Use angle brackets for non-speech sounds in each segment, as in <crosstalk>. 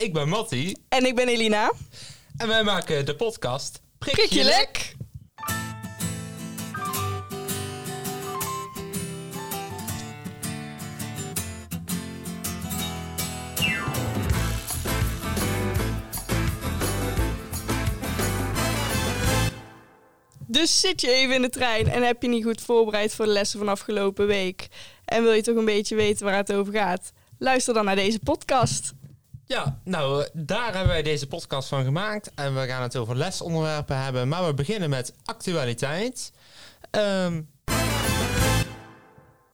Ik ben Matti En ik ben Elina. en wij maken de podcast Prik, Prik je lek? Dus zit je even in de trein en heb je niet goed voorbereid voor de lessen van afgelopen week. En wil je toch een beetje weten waar het over gaat? Luister dan naar deze podcast. Ja, nou, daar hebben wij deze podcast van gemaakt. En we gaan het over lesonderwerpen hebben. Maar we beginnen met actualiteit. Ehm,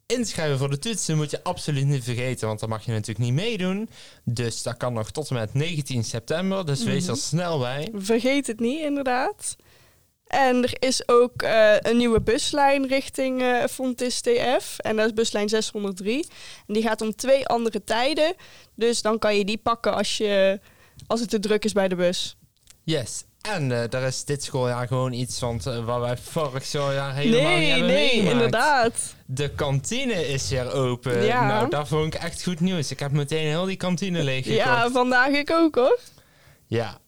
inschrijven voor de toetsen moet je absoluut niet vergeten, want dan mag je natuurlijk niet meedoen. Dus dat kan nog tot en met 19 september. Dus wees er snel bij. Vergeet het niet, inderdaad. En er is ook eh, een nieuwe buslijn richting eh Fontis TF. En dat is buslijn 603. En die gaat om twee andere tijden. Dus dan kan je die pakken als, je, als het te druk is bij de bus. Yes. En eh daar is dit schooljaar gewoon iets van wat wij vorig schooljaar helemaal niet nee, hebben nee, meegemaakt. inderdaad. De kantine is weer open. Ja. Nou, dat vond ik echt goed nieuws. Ik heb meteen heel die kantine leeggekocht. Ja, vandaag ik ook hoor. Ja.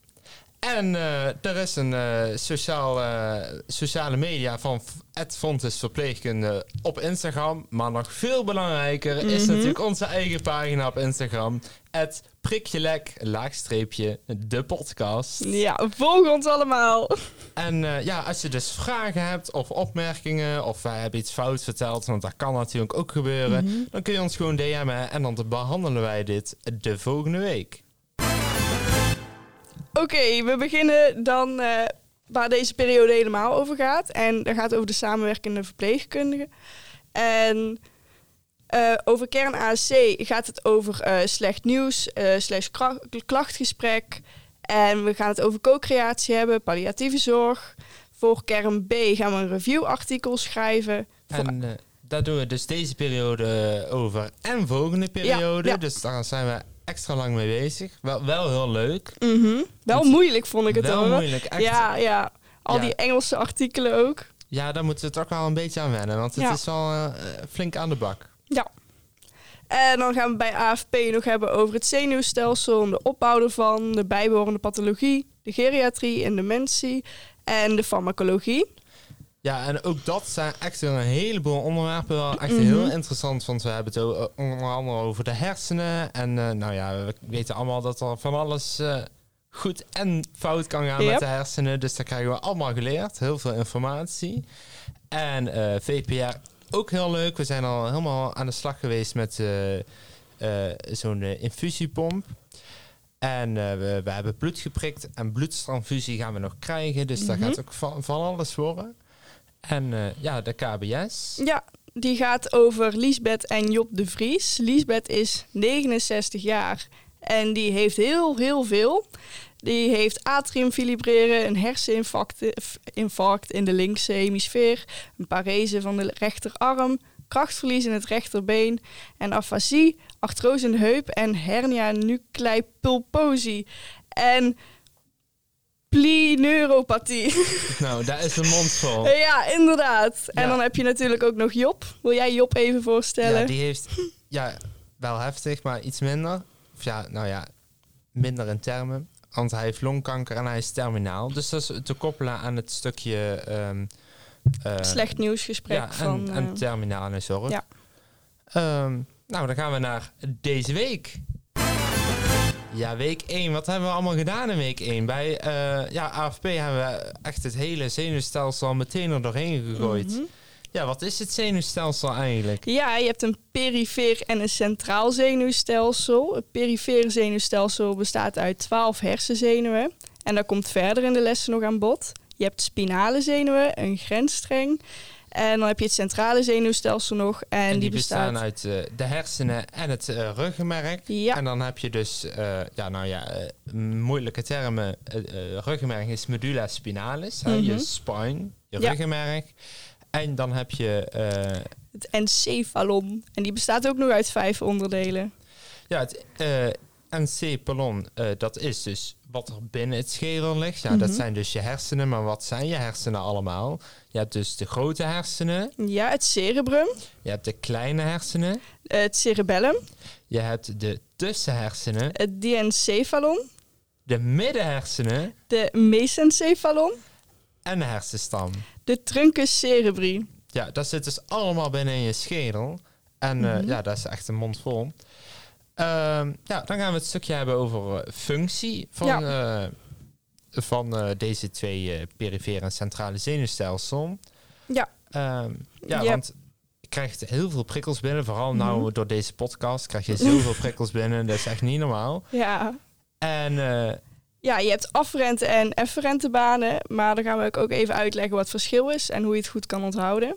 En eh, er is een eh, sociaal, eh, sociale media van het Fontes Verpleegkunde op Instagram. Maar nog veel belangrijker is Mhm. natuurlijk onze eigen pagina op Instagram. Het prikjelek, laagstreepje, de podcast. Ja, volg ons allemaal. En ja, als je dus vragen hebt of opmerkingen of wij hebben iets fout verteld, want dat kan natuurlijk ook gebeuren, Mhm. dan kun je ons gewoon DM'en en dan behandelen wij dit de volgende week. Oké, we beginnen dan eh, waar deze periode helemaal over gaat. En dat gaat over de samenwerkende verpleegkundigen. En eh, over kern ASC gaat het over eh, slecht nieuws, slash klachtgesprek. En we gaan het over co-creatie hebben, palliatieve zorg. Voor kern B gaan we een reviewartikel schrijven. En daar doen we dus deze periode over en volgende periode. ja. Dus daar zijn we extra lang mee bezig. Wel, wel heel leuk. Mhm. Wel moeilijk vond ik het wel hoor. moeilijk. Echt. Ja. Ja, ja. Al Ja. die Engelse artikelen ook. daar moeten we toch wel een beetje aan wennen. Want het Ja. is wel eh, flink aan de bak. Ja. En dan gaan we bij AFP nog hebben over het zenuwstelsel, en de opbouw ervan, de bijbehorende pathologie, de geriatrie en dementie en de farmacologie. Ja, en ook dat zijn echt een heleboel onderwerpen. Wel echt Mhm. heel interessant, want we hebben het onder andere over de hersenen. En eh, nou ja, we weten allemaal dat er van alles eh, goed en fout kan gaan Yep. met de hersenen. Dus dat krijgen we allemaal geleerd. Heel veel informatie. En eh, VPR ook heel leuk. We zijn al helemaal aan de slag geweest met zo'n infusiepomp. En we, we hebben bloed geprikt en bloedtransfusie gaan we nog krijgen. Dus daar Mhm. gaat ook van, van alles worden. En eh, ja, de KBS. Ja, die gaat over Liesbeth en Job de Vries. Liesbeth is 69 jaar en die heeft heel, heel veel. Die heeft atriumfibrilleren, een herseninfarct in de linkse hemisfeer, een parese van de rechterarm, krachtverlies in het rechterbeen en afasie, artrose in de heup en hernia nuclei pulposi. En plineuropathie. Nou, daar is een mond vol. <laughs> ja, inderdaad. En dan heb je natuurlijk ook nog Job. Wil jij Job even voorstellen? Ja, die heeft ja, wel heftig, maar iets minder. Of ja, nou ja, minder in termen. Want hij heeft longkanker en hij is terminaal. Dus dat is te koppelen aan het stukje... ehm, eh, Slecht nieuwsgesprek ja, van... en, en eh, terminale zorg. ja. Ehm, nou, dan gaan we naar deze week. Ja, week 1. Wat hebben we allemaal gedaan in week 1? Bij eh, ja, AFP hebben we echt het hele zenuwstelsel meteen er doorheen gegooid. mhm. Ja, wat is het zenuwstelsel eigenlijk? Ja, je hebt een perifeer en een centraal zenuwstelsel. Het perifere zenuwstelsel bestaat uit 12 hersenzenuwen. En dat komt verder in de lessen nog aan bod. Je hebt spinale zenuwen, een grensstreng. En dan heb je het centrale zenuwstelsel nog. En, En, die, die, bestaan bestaat... uit eh, de hersenen en het eh, ruggenmerk. Ja. En dan heb je dus, eh, ja, nou ja, moeilijke termen. Ruggenmerk is medulla spinalis, hè, je Mhm. spine, je Ja. ruggenmerk. En dan heb je Het encephalon. En die bestaat ook nog uit vijf onderdelen. ja, het encephalon, eh, dat is dus wat er binnen het schedel ligt. Ja, dat Mhm. zijn dus je hersenen, maar wat zijn je hersenen allemaal? Je hebt dus de grote hersenen, Ja, het cerebrum, je hebt de kleine hersenen, het cerebellum, je hebt de tussenhersenen, het diencephalon, de middenhersenen de mesencephalon, en de hersenstam. de truncus cerebri. Ja, dat zit dus allemaal binnen in je schedel. En eh, Mhm. ja, dat is echt een mond vol. Ehm, ja, dan gaan we het stukje hebben over eh, functie van, eh, van eh, deze twee perifere en centrale zenuwstelsel. Ja. Ehm, ja, want je krijgt heel veel prikkels binnen. Vooral nou Mhm. door deze podcast krijg je <laughs> zoveel prikkels binnen. Dat is echt niet normaal. Ja. En ja, je hebt afferente en efferente banen, maar dan gaan we ook even uitleggen wat het verschil is en hoe je het goed kan onthouden.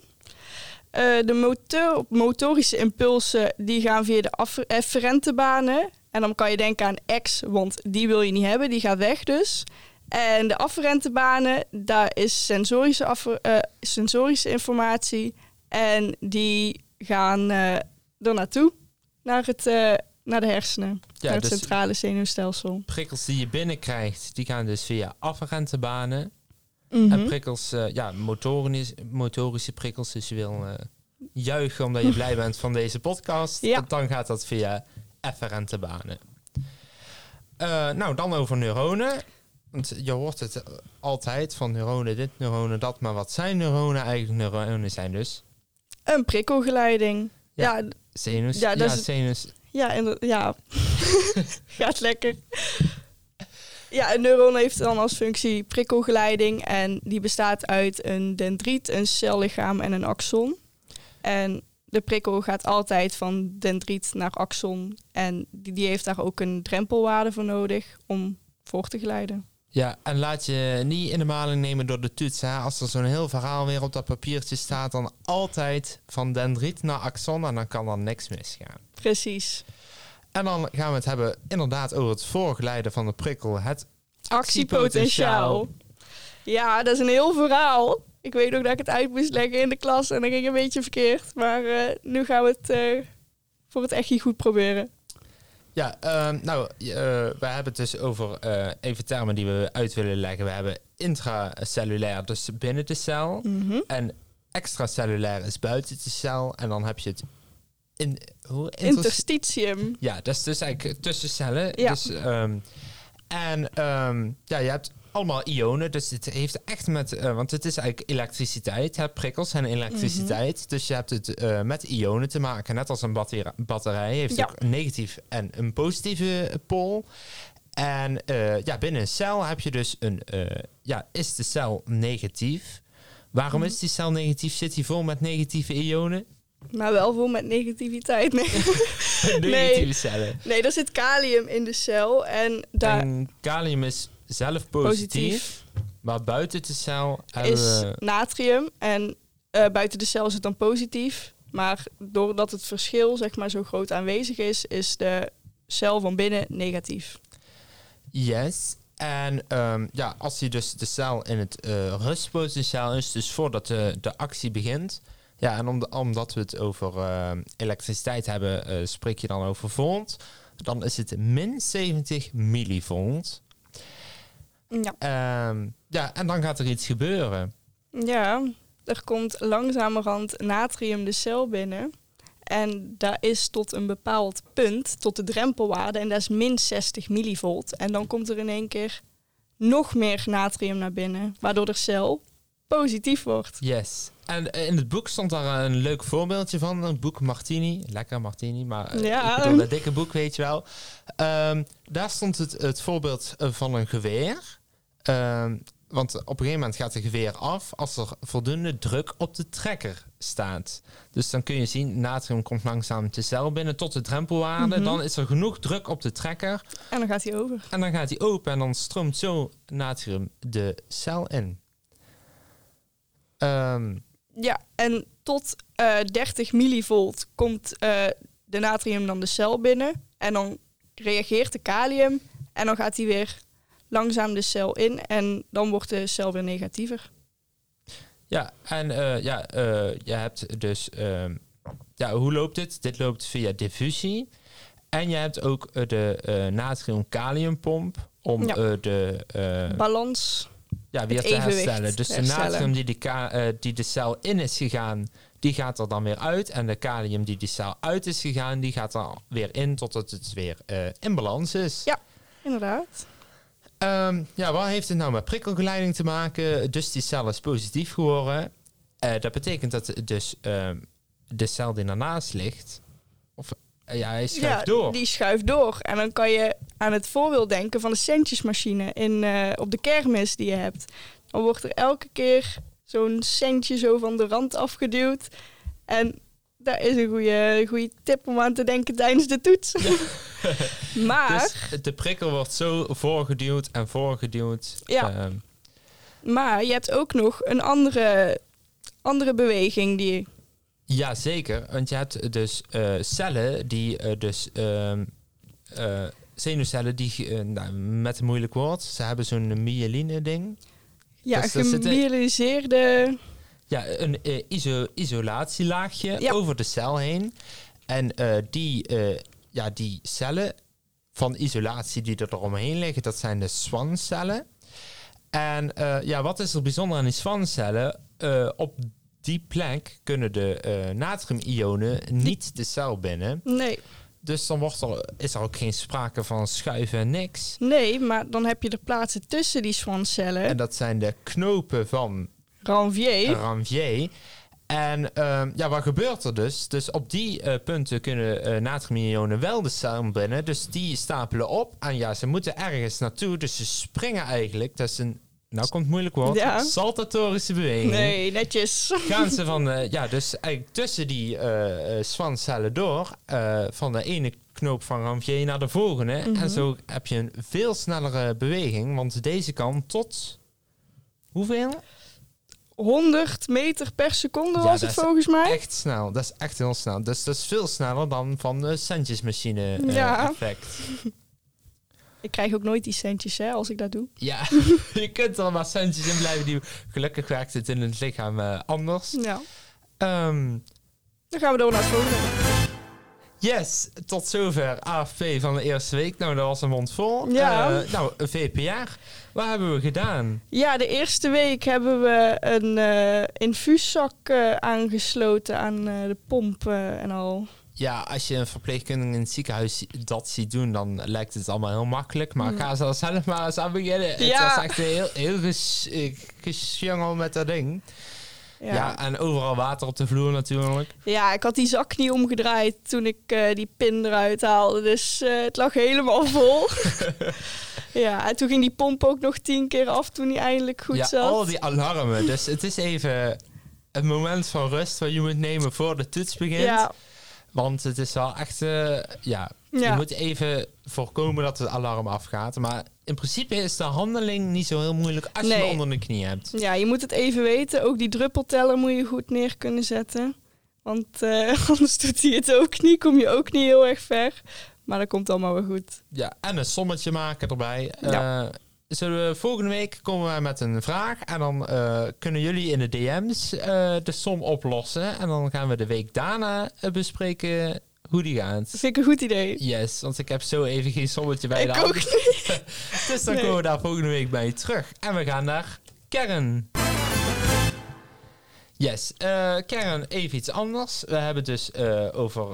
Eh, de motor- motorische impulsen die gaan via de affer- efferente banen. En dan kan je denken aan X, want die wil je niet hebben, die gaat weg dus. En de afferente banen, daar is sensorische, affer- eh, sensorische informatie. En die gaan eh er naartoe, naar, het, naar de hersenen, ja, naar het dus centrale zenuwstelsel. prikkels die je binnenkrijgt, die gaan dus via afferente banen. Mhm. En prikkels, eh, ja, motorisch, motorische prikkels. Dus je wil eh, juichen omdat je blij bent van deze podcast. Ja. Dan gaat dat via efferente banen. Eh, nou, dan over neuronen. Want je hoort het altijd van neuronen dit, neuronen dat. Maar wat zijn neuronen eigenlijk? Neuronen zijn dus Een prikkelgeleiding. Ja. Ja, zenuws. Ja, Ja, zenuws. ja, ja. <laughs> gaat lekker. Ja, een neuron heeft dan als functie prikkelgeleiding en die bestaat uit een dendriet, een cellichaam en een axon. En de prikkel gaat altijd van dendriet naar axon en die, die heeft daar ook een drempelwaarde voor nodig om voor te glijden. Ja, en laat je niet in de maling nemen door de toets. Hè. Als er zo'n heel verhaal weer op dat papiertje staat, dan altijd van dendriet naar axon en dan kan er niks misgaan. Precies. En dan gaan we het hebben inderdaad over het voorgeleiden van de prikkel. Het Actiepotentiaal. Ja, dat is een heel verhaal. Ik weet ook dat ik het uit moest leggen in de klas en dat ging een beetje verkeerd. Maar eh, nu gaan we het eh, voor het echt goed proberen. Ja, ehm, nou, eh, we hebben het dus over even termen die we uit willen leggen. We hebben intracellulair, dus binnen de cel. En extracellulair is buiten de cel. En dan heb je het in, hoe, inter- Interstitium. Ja, dat is dus eigenlijk tussen cellen. Ja. Dus, ehm, en ehm, ja, je hebt allemaal ionen. Dus het heeft echt met... eh, want het is eigenlijk elektriciteit. Hè? Prikkels zijn elektriciteit. Mhm. Dus je hebt het eh, met ionen te maken. Net als een batteri- batterij. Heeft Ja. ook een negatief en een positieve pool. En eh, ja, binnen een cel heb je dus een... eh, ja, is de cel negatief? Waarom Mhm. is die cel negatief? Zit die vol met negatieve ionen? Maar wel vol met negativiteit. <laughs> Nee, negatieve cellen. nee er zit kalium in de cel. En daar En kalium is zelf positief, positief maar buiten de cel is natrium. En eh, buiten de cel is het dan positief. Maar doordat het verschil zeg maar, zo groot aanwezig is, is de cel van binnen negatief. Yes. En ehm, ja, als hij dus de cel in het eh rustpotentiaal is, dus voordat de, de actie begint. Ja, en om omdat we het over ehm, elektriciteit hebben, eh, spreek je dan over volt. Dan is het min 70 millivolt. Ja. Ehm, ja, en dan gaat er iets gebeuren. Ja, er komt langzamerhand natrium de cel binnen. En daar is tot een bepaald punt, tot de drempelwaarde, en dat is min 60 millivolt. En dan komt er in één keer nog meer natrium naar binnen, waardoor de cel positief wordt. Yes. En eh, in het boek stond daar een leuk voorbeeldje van. Een boek Martini. Lekker Martini, maar eh, Ja. ik bedoel dat dikke boek, weet je wel. Ehm, daar stond het, het voorbeeld eh, van een geweer. Ehm, want op een gegeven moment gaat de geweer af als er voldoende druk op de trekker staat. Dus dan kun je zien, natrium komt langzaam de cel binnen tot de drempelwaarde. Mhm. Dan is er genoeg druk op de trekker. En dan gaat hij over. En dan gaat hij open en dan stroomt zo natrium de cel in. Ehm, Ja, en tot eh 30 millivolt komt eh, de natrium dan de cel binnen. En dan reageert de kalium en dan gaat hij weer langzaam de cel in. En dan wordt de cel weer negatiever. Ja, en eh, ja, je hebt dus... ehm, ja, hoe loopt dit? Dit loopt via diffusie. En je hebt ook de natrium-kaliumpomp om Ja. de Balans. Ja, weer te herstellen. Dus de natrium die de, eh, die de cel in is gegaan, die gaat er dan weer uit. En de kalium die de cel uit is gegaan, die gaat er weer in totdat het weer eh, in balans is. Ja. Inderdaad. Ehm, ja, wat heeft het nou met prikkelgeleiding te maken? Dus die cel is positief geworden. Eh, dat betekent dat dus ehm, de cel die ernaast ligt, ja, hij schuift ja, door. die schuift door. En dan kan je aan het voorbeeld denken van de centjesmachine in, eh, op de kermis die je hebt. Dan wordt er elke keer zo'n centje zo van de rand afgeduwd. En dat is een goede, goede tip om aan te denken tijdens de toets. <laughs> maar, Dus de prikkel wordt zo voorgeduwd en voorgeduwd. Ja. Ehm, maar je hebt ook nog een andere, andere beweging die... ja, zeker. Want je hebt dus eh, cellen die eh, dus... ehm, eh, zenuwcellen die, nou, met een moeilijk woord, ze hebben zo'n myeline ding. Ja, Dus gemyeliseerde... Ja, een iso isolatielaagje Ja. over de cel heen. En die, ja, die cellen van isolatie die er eromheen liggen, dat zijn de Schwann-cellen. En ja, wat is er bijzonder aan die Schwann-cellen? Eh, op die plek kunnen de eh natriumionen niet de cel binnen. Nee, Dus dan wordt er, is er ook geen sprake van schuiven en niks. nee, maar dan heb je er plaatsen tussen die Schwann-cellen. En dat zijn de knopen van Ranvier. Ranvier. En ehm, ja, wat gebeurt er dus? Dus op die eh, punten kunnen eh natriumionen wel de cel binnen. Dus die stapelen op. En ja, ze moeten ergens naartoe. Dus ze springen eigenlijk. Dat is een, nou komt het moeilijk woord, Ja. saltatorische beweging. Nee, netjes. <laughs> Gaan ze van, eh, ja, dus eigenlijk tussen die eh eh, Schwann-cellen door. eh, van de ene knoop van Ranvier naar de volgende. Mhm. En zo heb je een veel snellere beweging. Want deze kan tot... Hoeveel? 100 meter per seconde Ja, was het volgens mij. Echt snel. Dat is echt heel snel. Dus dat is veel sneller dan van de centjesmachine Ja. effect. <laughs> Ik krijg ook nooit die centjes hè, als ik dat doe. Ja, <laughs> je kunt er maar centjes in blijven. Die, gelukkig werkt het in het lichaam eh, anders. Ja. Ehm, Dan gaan we door naar het volgende. yes, tot zover AFP van de eerste week. Nou, dat was een mond vol. Ja. Eh, nou, een VPR. Wat hebben we gedaan? Ja, de eerste week hebben we een eh infuuszak aangesloten aan de pomp en al. Ja, als je een verpleegkundige in het ziekenhuis zi- dat ziet doen, dan lijkt het allemaal heel makkelijk. Maar Mm. ga er zelf maar eens aan beginnen. Het Ja. was echt heel, heel ges, eh, gesjungel met dat ding. Ja. Ja. en overal water op de vloer natuurlijk. ja, ik had die zak niet omgedraaid toen ik eh, die pin eruit haalde. Dus eh, het lag helemaal vol. <laughs> ja, en toen ging die pomp ook nog tien keer af toen hij eindelijk goed ja, zat. al die alarmen. Dus het is even een moment van rust wat je moet nemen voor de toets begint. ja, Want het is wel echt, eh, ja, je moet even voorkomen dat het alarm afgaat. Maar in principe is de handeling niet zo heel moeilijk als je hem onder de knie hebt. Ja, je moet het even weten. Ook die druppelteller moet je goed neer kunnen zetten. Want eh, <laughs> anders doet hij het ook niet. Kom je ook niet heel erg ver. Maar dat komt allemaal wel goed. Ja, en een sommetje maken erbij. Ja. Eh, zullen we, volgende week komen wij met een vraag. En dan eh, kunnen jullie in de DM's eh, de som oplossen. En dan gaan we de week daarna eh, bespreken hoe die gaat. Dat vind ik een goed idee. Yes, want ik heb zo even geen sommetje bij de ik hand. ook niet. <laughs> Dus dan Nee. komen we daar volgende week bij terug. En we gaan naar Kern. Yes, eh Kern, even iets anders. We hebben dus eh, over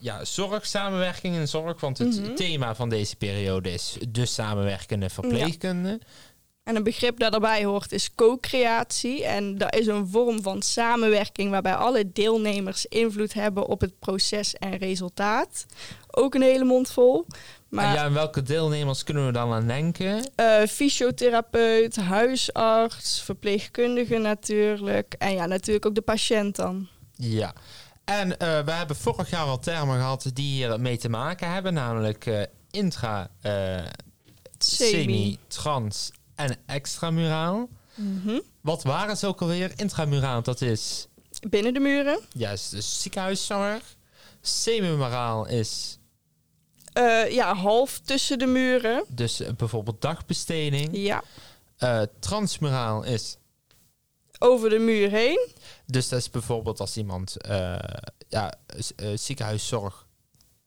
ja, zorgsamenwerking in zorg. Want het Mhm. thema van deze periode is de samenwerkende verpleegkunde. En een begrip dat erbij hoort is co-creatie. En dat is een vorm van samenwerking waarbij alle deelnemers invloed hebben op het proces en resultaat. Ook een hele mond vol. Maar En ja, en welke deelnemers kunnen we dan aan denken? eh, fysiotherapeut, huisarts, verpleegkundige natuurlijk. En ja, natuurlijk ook de patiënt dan. Ja. En eh, we hebben vorig jaar al termen gehad die hier mee te maken hebben. Namelijk eh, intra, eh, Semi. semi, trans en extramuraal. Mhm. Wat waren ze ook alweer? Intramuraal, dat is Binnen de muren. juist dus ziekenhuiszorg. Semimuraal is ja, half tussen de muren. dus bijvoorbeeld dagbesteding. Ja, transmuraal is over de muur heen. Dus dat is bijvoorbeeld als iemand eh, ja, eh, ziekenhuiszorg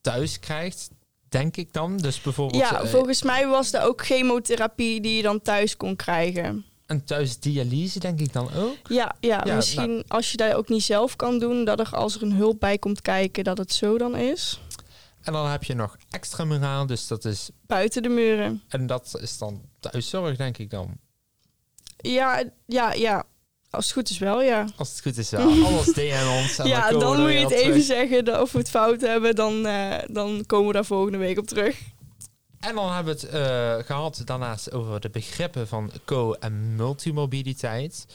thuis krijgt, denk ik dan. Dus bijvoorbeeld Ja, eh, volgens mij was er ook chemotherapie die je dan thuis kon krijgen. een thuisdialyse, denk ik dan ook. Ja, ja, Ja, misschien nou. als je dat ook niet zelf kan doen, dat er als er een hulp bij komt kijken, dat het zo dan is. En dan heb je nog extramuraal, dus dat is... Buiten de muren. En dat is dan thuiszorg, denk ik dan. Ja, ja, ja. Als het goed is wel, ja. Als het goed is wel. <laughs> Alles deed aan ons. En ja, dan moet je het even zeggen of we het fout hebben. Dan, eh, dan komen we daar volgende week op terug. En dan hebben we het eh, gehad daarnaast over de begrippen van co- en multimobiliteit.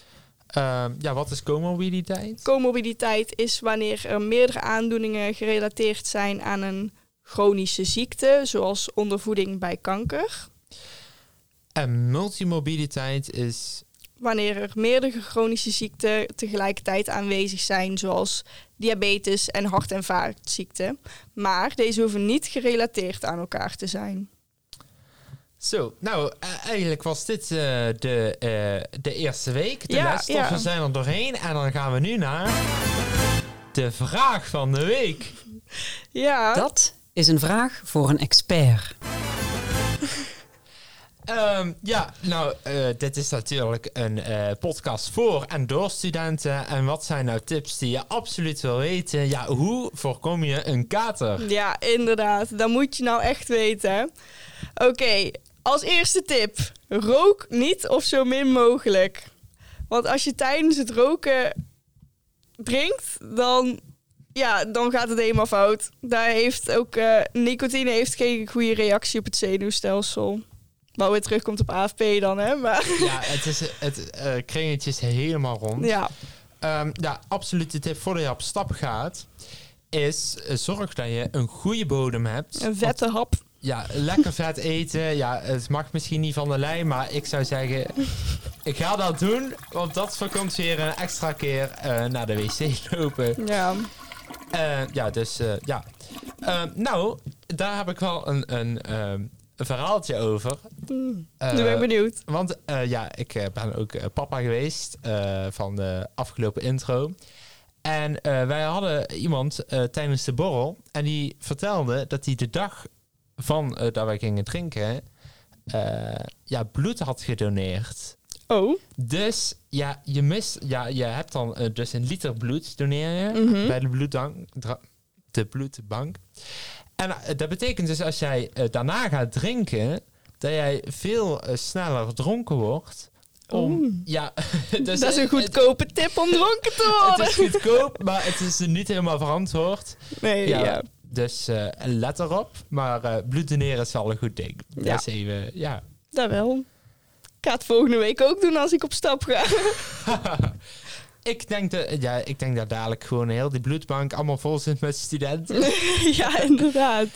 Ehm, ja, wat is comorbiditeit? Comorbiditeit is wanneer er meerdere aandoeningen gerelateerd zijn aan een chronische ziekte, zoals ondervoeding bij kanker. En multimobiliteit is... Wanneer er meerdere chronische ziekten tegelijkertijd aanwezig zijn, zoals diabetes en hart- en vaatziekten. Maar deze hoeven niet gerelateerd aan elkaar te zijn. Zo, nou, eh, eigenlijk was dit eh, de, eh, de eerste week. De Ja, lesstoffen ja. zijn er doorheen. En dan gaan we nu naar de vraag van de week. Ja, Dat is een vraag voor een expert. Ehm, ja, nou, eh, dit is natuurlijk een eh, podcast voor en door studenten. En wat zijn nou tips die je absoluut wil weten? Ja, hoe voorkom je een kater? Ja, inderdaad. Dat moet je nou echt weten. Oké, als eerste tip. Rook niet of zo min mogelijk. Want als je tijdens het roken drinkt, dan, ja, dan gaat het helemaal fout. Daar heeft ook eh, nicotine heeft geen goede reactie op het zenuwstelsel. Wat weer terugkomt op AFP dan, hè? Maar Ja, het, is, het eh, kringetje is helemaal rond. ja, Ehm, ja, absolute tip voordat je op stap gaat... is eh, zorg dat je een goede bodem hebt. een vette hap. Ja, lekker vet eten. Ja, het mag misschien niet van de lijn, maar ik zou zeggen... ik ga dat doen, want dat voorkomt weer een extra keer eh, naar de wc lopen. Ja. Ja, dus ja. Eh, nou, daar heb ik wel een, een, ehm, een verhaaltje over. Eh, nu ben ik benieuwd. want eh, ja, ik eh, ben ook eh, papa geweest eh, van de afgelopen intro. En eh, wij hadden iemand eh, tijdens de borrel. En die vertelde dat hij de dag van eh, dat wij gingen drinken... eh, ja, bloed had gedoneerd. Oh, Dus ja, je mist, ja, je hebt dan eh, dus een liter bloed doneer je Mhm. bij de bloedbank, dra- de bloedbank. En eh, dat betekent dus als jij eh, daarna gaat drinken, dat jij veel eh, sneller dronken wordt. Om, Oeh. ja, <laughs> dus dat is een het- goedkope tip om dronken te worden. <laughs> het is goedkoop, maar het is niet helemaal verantwoord. nee, Ja, ja. Dus let erop. Maar bloed doneren is wel een goed ding. Ja. Dat is even, ja. Dat wel. Ik ga het volgende week ook doen als ik op stap ga. <laughs> Ik denk, dat, ja, ik denk dat dadelijk gewoon heel die bloedbank allemaal vol zit met studenten. <laughs> ja, inderdaad.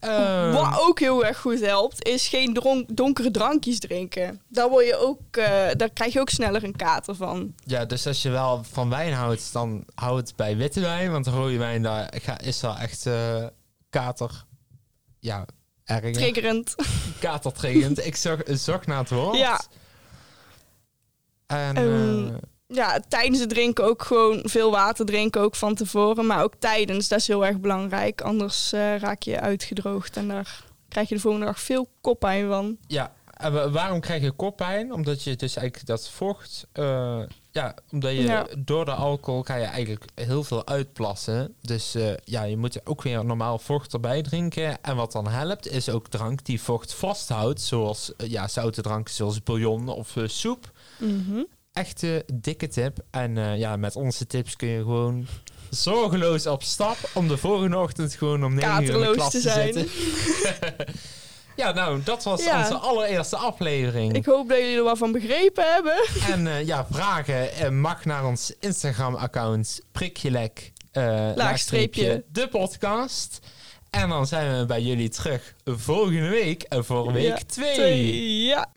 Ehm, Wat ook heel erg goed helpt, is geen dronk- donkere drankjes drinken. Daar, word je ook, eh, daar krijg je ook sneller een kater van. ja, dus als je wel van wijn houdt, dan hou het bij witte wijn. Want rode wijn, daar ga- is wel echt eh, kater... Ja, erger. Triggerend. <laughs> Katertriggend. ik zag, zag naar het woord. Ja. En, Ehm, eh, Ja, tijdens het drinken ook gewoon veel water drinken, ook van tevoren. Maar ook tijdens, dat is heel erg belangrijk. Anders eh, raak je uitgedroogd en daar krijg je de volgende dag veel koppijn van. Ja, en wa- waarom krijg je koppijn? Omdat je dus eigenlijk dat vocht... eh, ja, omdat je Ja. door de alcohol ga je eigenlijk heel veel uitplassen. Dus eh, ja, je moet ook weer normaal vocht erbij drinken. En wat dan helpt, is ook drank die vocht vasthoudt. Zoals ja, zoute dranken zoals bouillon of soep. Mhm. Echte dikke tip. En eh, ja, met onze tips kun je gewoon zorgeloos op stap... om de volgende ochtend gewoon om 9 uur in de Katerloos klas te te, zijn. zitten. <laughs> Ja, nou, dat was Ja. onze allereerste aflevering. Ik hoop dat jullie er wat van begrepen hebben. En eh, ja, vragen eh, mag naar ons Instagram-account prikjelek laagstreepje de podcast. En dan zijn we bij jullie terug volgende week voor week Ja, 2. Twee, Ja.